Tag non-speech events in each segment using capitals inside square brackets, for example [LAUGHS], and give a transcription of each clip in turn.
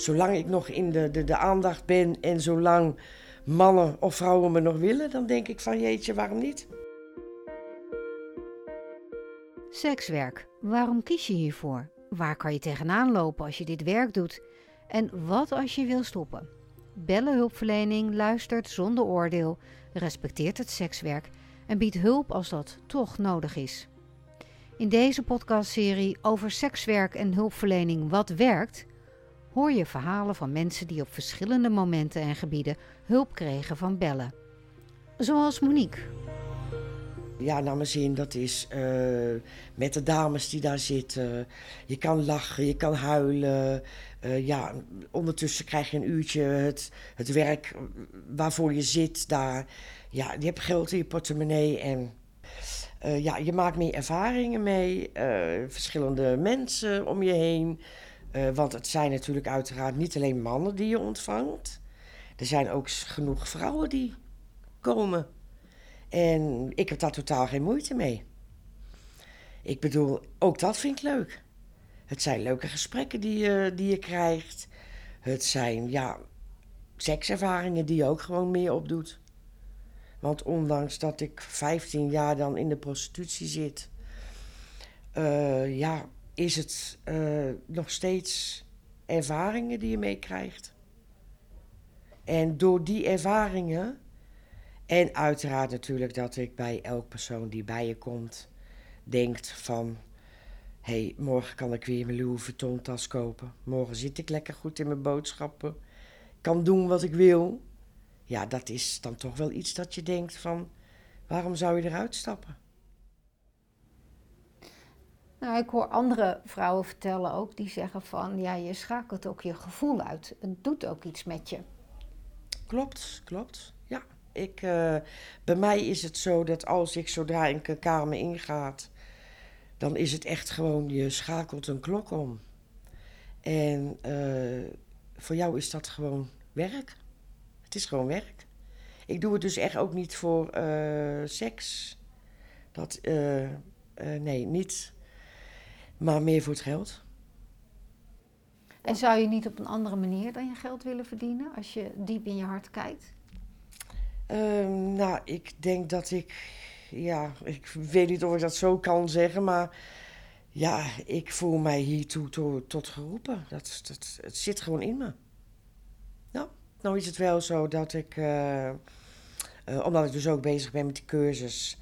zolang ik nog in de, de, de aandacht ben en zolang mannen of vrouwen me nog willen, dan denk ik van jeetje, waarom niet? Sekswerk. Waarom kies je hiervoor? Waar kan je tegenaan lopen als je dit werk doet? En wat als je wil stoppen? Bellenhulpverlening luistert zonder oordeel, respecteert het sekswerk en biedt hulp als dat toch nodig is. In deze podcastserie over sekswerk en hulpverlening Wat werkt, hoor je verhalen van mensen die op verschillende momenten en gebieden hulp kregen van bellen. Zoals Monique. Ja, naar mijn zin, dat is uh, met de dames die daar zitten. Je kan lachen, je kan huilen. Uh, ja, ondertussen krijg je een uurtje het, het werk waarvoor je zit daar. Ja, je hebt geld in je portemonnee en uh, ja, je maakt meer ervaringen mee. verschillende mensen om je heen. Want het zijn natuurlijk uiteraard niet alleen mannen die je ontvangt. Er zijn ook genoeg vrouwen die komen. En ik heb daar totaal geen moeite mee. Ik bedoel, ook dat vind ik leuk. Het zijn leuke gesprekken die je, die je krijgt. Het zijn, ja, sekservaringen die je ook gewoon meer opdoet. Want ondanks dat ik 15 jaar dan in de prostitutie zit, uh, ja, is het uh, nog steeds ervaringen die je meekrijgt. En door die ervaringen en uiteraard natuurlijk dat ik bij elk persoon die bij je komt, denkt van... Hé, hey, morgen kan ik weer mijn Louis Vuitton tas kopen. Morgen zit ik lekker goed in mijn boodschappen. Kan doen wat ik wil. Ja, dat is dan toch wel iets dat je denkt van... Waarom zou je eruit stappen? Nou, ik hoor andere vrouwen vertellen ook, die zeggen van... Ja, je schakelt ook je gevoel uit. Het doet ook iets met je. Klopt, klopt. Ja. Ik, uh, bij mij is het zo dat als ik zodra ik een kamer ingaat, dan is het echt gewoon, je schakelt een klok om. En uh, voor jou is dat gewoon werk. Het is gewoon werk. Ik doe het dus echt ook niet voor uh, seks. Dat, nee, niet. Maar meer voor het geld. En zou je niet op een andere manier dan je geld willen verdienen als je diep in je hart kijkt? Um, nou, ik denk dat ik, ja, ik weet niet of ik dat zo kan zeggen, maar ja, ik voel mij hiertoe to, tot geroepen. Dat, dat, het zit gewoon in me. Nou, nou is het wel zo dat ik, uh, uh, omdat ik dus ook bezig ben met die cursus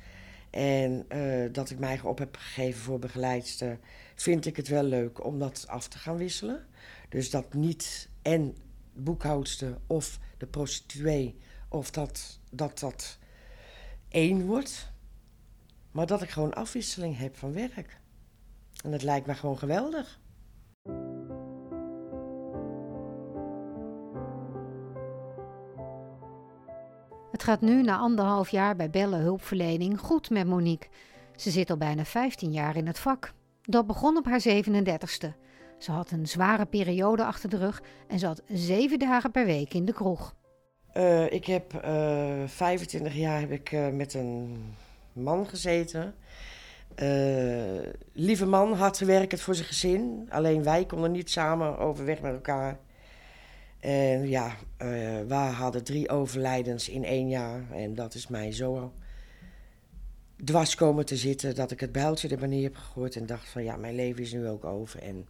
en uh, dat ik mij op heb gegeven voor begeleidster, vind ik het wel leuk om dat af te gaan wisselen. Dus dat niet en boekhoudster of de prostituee of dat, dat dat één wordt. Maar dat ik gewoon afwisseling heb van werk. En dat lijkt me gewoon geweldig. Het gaat nu na anderhalf jaar bij Bellen Hulpverlening goed met Monique. Ze zit al bijna 15 jaar in het vak. Dat begon op haar 37ste. Ze had een zware periode achter de rug en zat zeven dagen per week in de kroeg. Uh, ik heb uh, eh, 25 jaar heb ik, uh, met een man gezeten. lieve man, hard werkend voor zijn gezin. Alleen wij konden niet samen overweg met elkaar. En ja, we hadden drie overlijdens in één jaar. En dat is mij zo dwars komen te zitten dat ik het bijltje er neer heb gegooid. En dacht van ja, mijn leven is nu ook over. En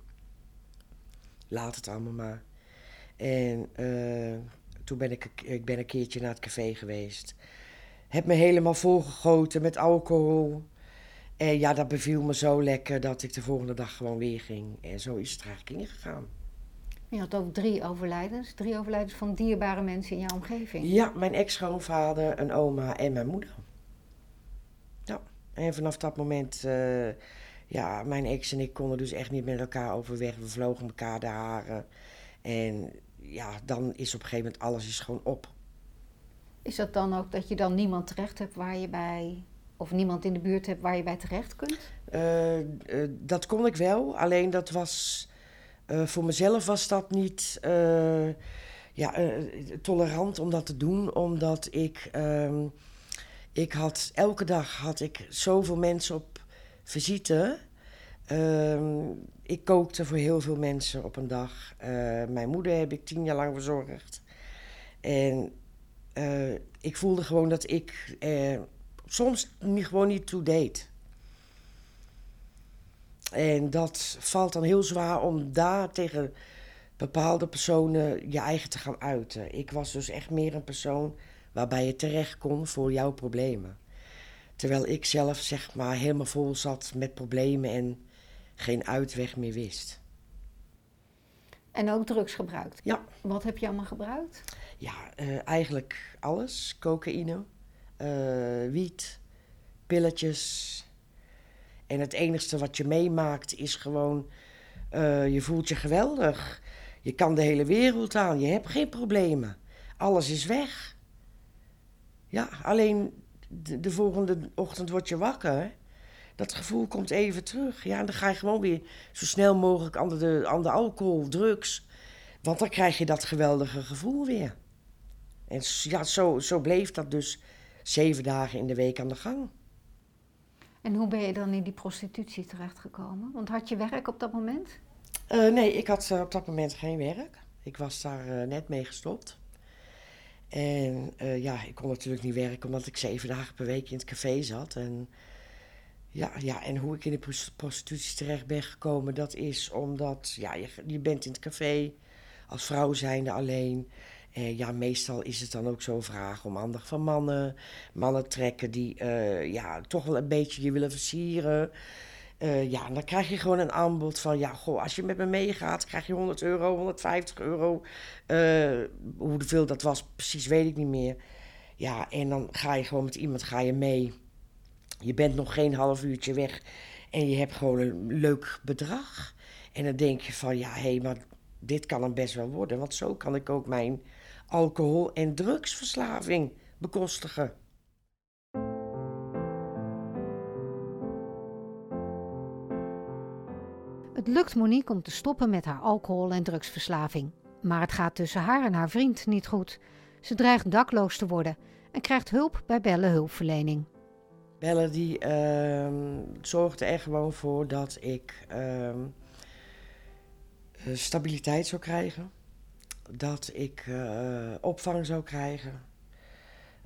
laat het allemaal maar. En toen ben ik, ik ben een keertje naar het café geweest. Heb me helemaal volgegoten met alcohol. En ja, dat beviel me zo lekker dat ik de volgende dag gewoon weer ging. En zo is het eigenlijk ingegaan. Je had ook drie overlijdens. Drie overlijdens van dierbare mensen in jouw omgeving. Ja, mijn ex-schoonvader, een oma en mijn moeder. Ja, en vanaf dat moment... Uh, ja, mijn ex en ik konden dus echt niet met elkaar overweg. We vlogen elkaar de haren. En ja, dan is op een gegeven moment alles is gewoon op. Is dat dan ook dat je dan niemand terecht hebt waar je bij, of niemand in de buurt hebt waar je bij terecht kunt? Uh, uh, dat kon ik wel, alleen dat was, uh, voor mezelf was dat niet ja, tolerant om dat te doen, omdat ik, ehm, ik had, elke dag had ik zoveel mensen op visite. Ehm, ik kookte voor heel veel mensen op een dag. Eh, mijn moeder heb ik tien jaar lang verzorgd. En eh, ik voelde gewoon dat ik eh, soms gewoon niet toe deed. En dat valt dan heel zwaar om daar tegen bepaalde personen je eigen te gaan uiten. Ik was dus echt meer een persoon waarbij je terecht kon voor jouw problemen. Terwijl ik zelf zeg maar helemaal vol zat met problemen en geen uitweg meer wist. En ook drugs gebruikt? Ja. Wat heb je allemaal gebruikt? Ja, uh, eigenlijk alles. Cocaïne, uh, wiet, pilletjes. En het enigste wat je meemaakt is gewoon... Uh, je voelt je geweldig. Je kan de hele wereld aan. Je hebt geen problemen. Alles is weg. Ja, alleen de, de volgende ochtend word je wakker dat gevoel komt even terug. Ja, en dan ga je gewoon weer zo snel mogelijk aan de, aan de alcohol, drugs. Want dan krijg je dat geweldige gevoel weer. En ja, zo, zo bleef dat dus zeven dagen in de week aan de gang. En hoe ben je dan in die prostitutie terechtgekomen? Want had je werk op dat moment? Uh, nee, ik had uh, op dat moment geen werk. Ik was daar uh, net mee gestopt. En ja, ik kon natuurlijk niet werken omdat ik zeven dagen per week in het café zat. En ja, ja, en hoe ik in de prostitutie terecht ben gekomen, dat is omdat ja, je, je bent in het café als vrouw zijnde alleen. Eh, ja, meestal is het dan ook zo'n vraag om aandacht van mannen. Mannen trekken die uh, ja, toch wel een beetje je willen versieren. Uh, ja, dan krijg je gewoon een aanbod van... ja, goh, als je met me meegaat, krijg je 100 euro, 150 euro. hoeveel dat was, precies weet ik niet meer. Ja, en dan ga je gewoon met iemand ga je mee... Je bent nog geen half uurtje weg en je hebt gewoon een leuk bedrag. En dan denk je van, ja, hé, hey, maar dit kan hem best wel worden. Want zo kan ik ook mijn alcohol- en drugsverslaving bekostigen. Het lukt Monique om te stoppen met haar alcohol- en drugsverslaving. Maar het gaat tussen haar en haar vriend niet goed. Ze dreigt dakloos te worden en krijgt hulp bij Bellen Hulpverlening. Bellen die uh, zorgde er gewoon voor dat ik uh, stabiliteit zou krijgen. Dat ik uh, opvang zou krijgen.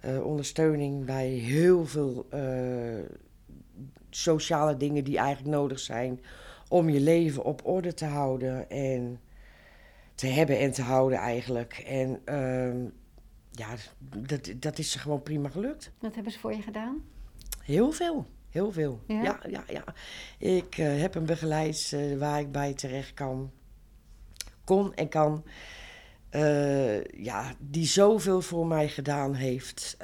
Uh, ondersteuning bij heel veel sociale dingen die eigenlijk nodig zijn om je leven op orde te houden en te hebben en te houden eigenlijk. En ehm, ja, dat, dat is gewoon prima gelukt. Wat hebben ze voor je gedaan? Heel veel. Heel veel. Ja, ja, ja. ja. Ik heb een begeleid waar ik bij terecht kan. Kon en kan. Uh, ja, die zoveel voor mij gedaan heeft.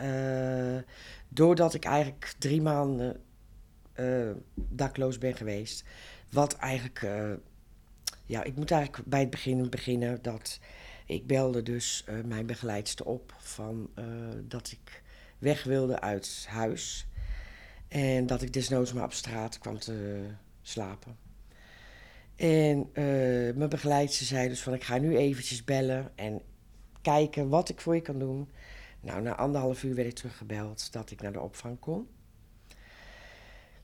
doordat ik eigenlijk drie maanden dakloos ben geweest. Wat eigenlijk. ja, ik moet eigenlijk bij het begin beginnen dat. Ik belde dus mijn begeleidster op van dat ik weg wilde uit huis. En dat ik desnoods maar op straat kwam te slapen. En uh, mijn begeleidster zei dus van ik ga nu eventjes bellen en kijken wat ik voor je kan doen. Nou, na anderhalf uur werd ik teruggebeld dat ik naar de opvang kon.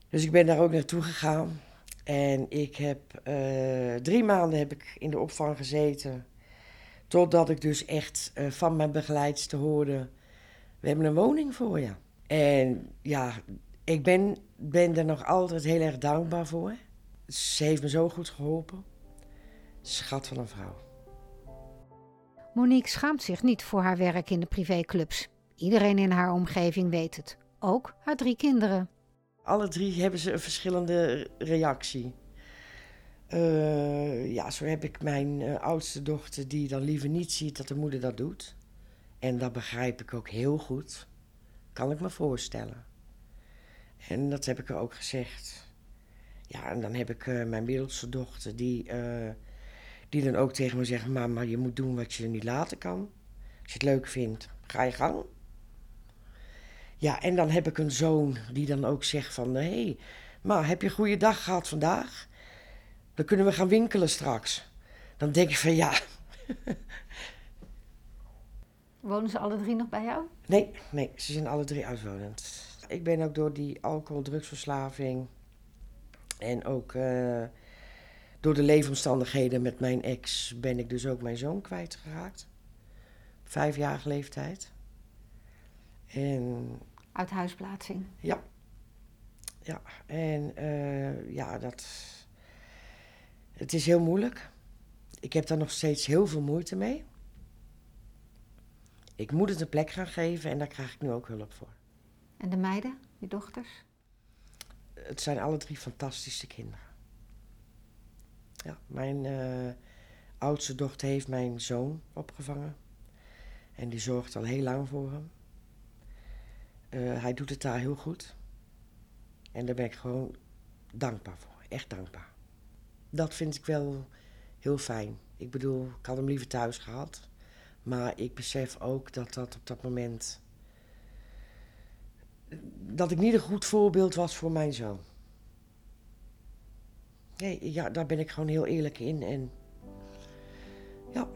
Dus ik ben daar ook naartoe gegaan. En ik heb uh, drie maanden heb ik in de opvang gezeten. Totdat ik dus echt uh, van mijn begeleidster hoorde... we hebben een woning voor je. En ja, ik ben, ben er nog altijd heel erg dankbaar voor. Ze heeft me zo goed geholpen. Schat van een vrouw. Monique schaamt zich niet voor haar werk in de privéclubs. Iedereen in haar omgeving weet het. Ook haar drie kinderen. Alle drie hebben ze een verschillende reactie. Uh, ja, zo heb ik mijn uh, oudste dochter die dan liever niet ziet dat de moeder dat doet. En dat begrijp ik ook heel goed. Kan ik me voorstellen. En dat heb ik er ook gezegd. Ja, en dan heb ik uh, mijn middelste dochter, die, uh, die dan ook tegen me zegt: Mama, je moet doen wat je niet laten kan. Als je het leuk vindt, ga je gang. Ja, en dan heb ik een zoon die dan ook zegt: van, Hé, hey, ma, heb je een goede dag gehad vandaag? Dan kunnen we gaan winkelen straks. Dan denk ik van ja. [LAUGHS] Wonen ze alle drie nog bij jou? Nee, nee, ze zijn alle drie uitwonend. Ik ben ook door die alcohol-drugsverslaving En ook uh, door de leefomstandigheden met mijn ex ben ik dus ook mijn zoon kwijtgeraakt. Vijfjarige leeftijd. En, Uit huisplaatsing? Ja. Ja, en uh, ja, dat... Het is heel moeilijk. Ik heb daar nog steeds heel veel moeite mee. Ik moet het een plek gaan geven en daar krijg ik nu ook hulp voor. En de meiden, je dochters? Het zijn alle drie fantastische kinderen. Ja, mijn uh, oudste dochter heeft mijn zoon opgevangen. En die zorgt al heel lang voor hem. Uh, hij doet het daar heel goed. En daar ben ik gewoon dankbaar voor. Echt dankbaar. Dat vind ik wel heel fijn. Ik bedoel, ik had hem liever thuis gehad. Maar ik besef ook dat dat op dat moment. Dat ik niet een goed voorbeeld was voor mijn zoon. Nee, ja, daar ben ik gewoon heel eerlijk in. En ja.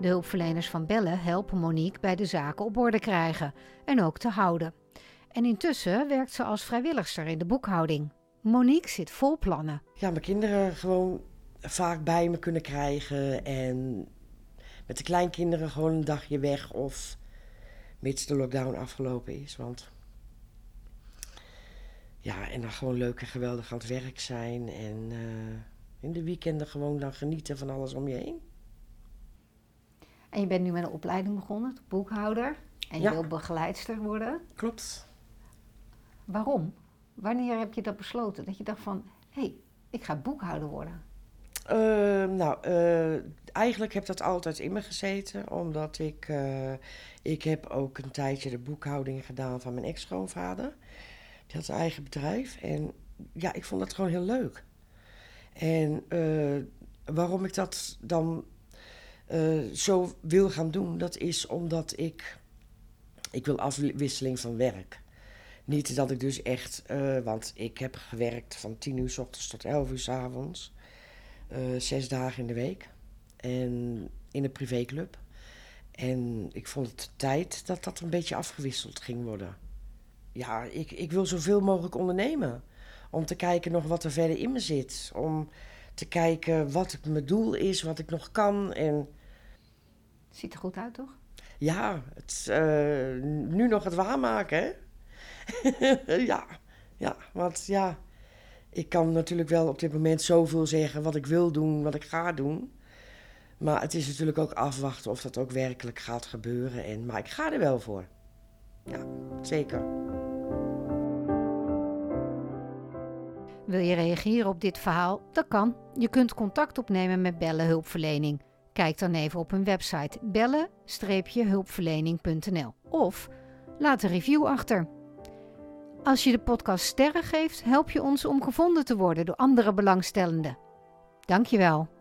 De hulpverleners van Bellen helpen Monique bij de zaken op orde krijgen en ook te houden. En intussen werkt ze als vrijwilligster in de boekhouding. Monique zit vol plannen. Ja, mijn kinderen gewoon vaak bij me kunnen krijgen. En met de kleinkinderen gewoon een dagje weg. Of mits de lockdown afgelopen is. Want ja, en dan gewoon leuk en geweldig aan het werk zijn. En uh, in de weekenden gewoon dan genieten van alles om je heen. En je bent nu met een opleiding begonnen, boekhouder. En je ja. wil begeleidster worden. Klopt. Waarom? Wanneer heb je dat besloten? Dat je dacht van, hé, hey, ik ga boekhouder worden. Uh, nou, uh, eigenlijk heb dat altijd in me gezeten, omdat ik, uh, ik heb ook een tijdje de boekhouding gedaan van mijn ex-schoonvader. Die had zijn eigen bedrijf en ja, ik vond dat gewoon heel leuk. En waarom ik dat dan zo wil gaan doen, dat is omdat ik, ik wil afwisseling van werk. Niet dat ik dus echt, want ik heb gewerkt van 10 uur s ochtends tot 11 uur s avonds. Uh, zes dagen in de week. En in een privéclub. En ik vond het tijd dat dat een beetje afgewisseld ging worden. Ja, ik, ik wil zoveel mogelijk ondernemen. Om te kijken nog wat er verder in me zit. Om te kijken wat mijn doel is, wat ik nog kan. En... Ziet er goed uit, toch? Ja, het, uh, nu nog het waarmaken, hè? [LAUGHS] ja, ja, want ja, ik kan natuurlijk wel op dit moment zoveel zeggen wat ik wil doen, wat ik ga doen. Maar het is natuurlijk ook afwachten of dat ook werkelijk gaat gebeuren. En, maar ik ga er wel voor. Ja, zeker. Wil je reageren op dit verhaal? Dat kan. Je kunt contact opnemen met Bellen Hulpverlening. Kijk dan even op hun website bellen-hulpverlening.nl of laat een review achter. Als je de podcast sterren geeft, help je ons om gevonden te worden door andere belangstellenden. Dankjewel.